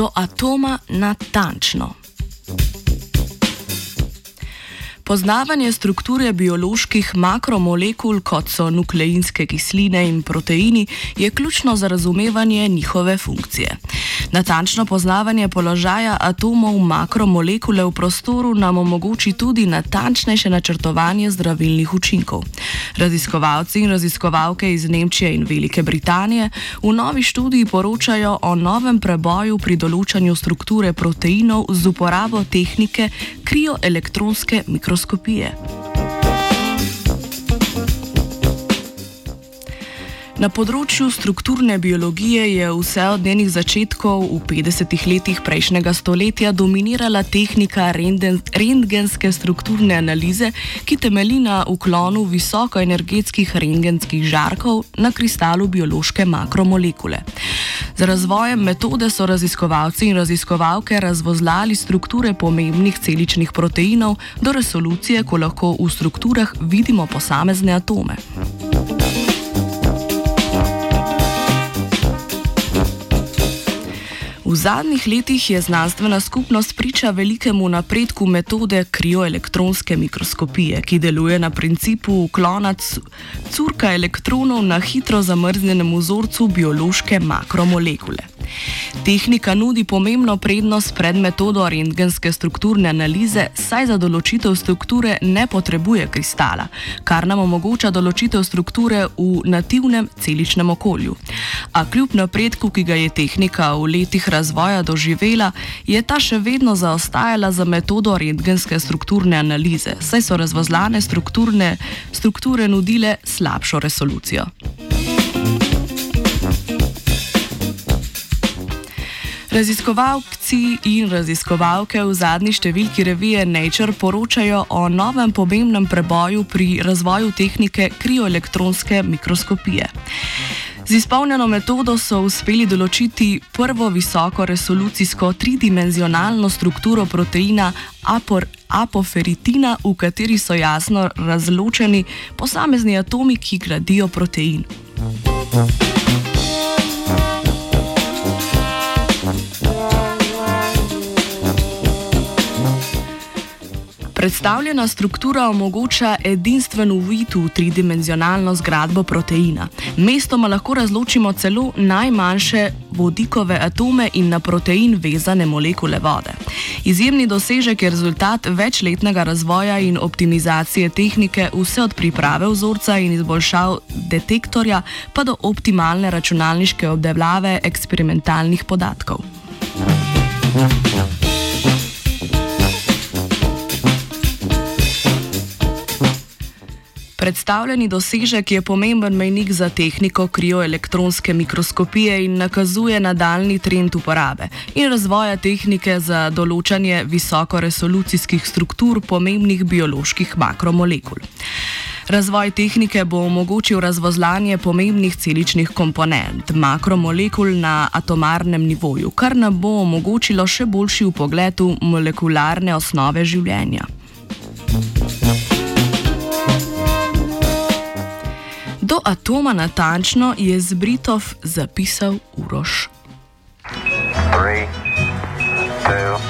do atoma natančno. Poznavanje strukture bioloških makromolekul, kot so nukleinske kisline in proteini, je ključno za razumevanje njihove funkcije. Natančno poznavanje položaja atomov makromolekule v prostoru nam omogoči tudi natančnejše načrtovanje zdravilnih učinkov. Raziskovalci in raziskovalke iz Nemčije in Velike Britanije v novi študiji poročajo o novem preboju pri določanju strukture proteinov z uporabo tehnike krioelektronske mikroskopije. Na področju strukturne biologije je vse od njenih začetkov v 50-ih letih prejšnjega stoletja dominirala tehnika rentgenske strukturne analize, ki temelji na uklonu visokoenergetskih rentgenskih žarkov na kristalu biološke makromolekule. Z razvojem metode so raziskovalci in raziskovalke razvozlali strukture pomembnih celičnih proteinov do resolucije, ko lahko v strukturah vidimo posamezne atome. V zadnjih letih je znanstvena skupnost priča velikemu napredku metode krioelektronske mikroskopije, ki deluje na principu uklona curka elektronov na hitro zamrznjenem vzorcu biološke makromolekule. Tehnika nudi pomembno prednost pred metodo rentgenske strukturne analize, saj za določitev strukture ne potrebuje kristala, kar nam omogoča določitev strukture v nativnem celičnem okolju. A kljub napredku, ki ga je tehnika v letih razvoja doživela, je ta še vedno zaostajala za metodo rentgenske strukturne analize, saj so razvozlane strukture nudile slabšo resolucijo. Raziskovalci in raziskovalke v zadnji številki revije Nature poročajo o novem pomembnem preboju pri razvoju tehnike krioelektronske mikroskopije. Z izpolnjeno metodo so uspeli določiti prvo visoko resolucijsko tridimenzionalno strukturo proteina apor, apoferitina, v kateri so jasno razločeni posamezni atomi, ki gradijo protein. Predstavljena struktura omogoča edinstven uvid v tridimenzionalno zgradbo proteina. Mestoma lahko razločimo celo najmanjše vodikove atome in na protein vezane molekule vode. Izjemni dosežek je rezultat večletnega razvoja in optimizacije tehnike, vse od priprave vzorca in izboljšav detektorja pa do optimalne računalniške obdelave eksperimentalnih podatkov. Ja. Predstavljeni dosežek je pomemben mejnik za tehniko krioelektronske mikroskopije in nakazuje nadaljni trend uporabe in razvoja tehnike za določanje visokoresolucijskih struktur pomembnih bioloških makromolekul. Razvoj tehnike bo omogočil razvozlanje pomembnih celičnih komponent, makromolekul na atomarnem nivoju, kar nam bo omogočilo še boljši upogled v molekularne osnove življenja. Do atoma natančno je Zbritov zapisal Uroš. Three, two,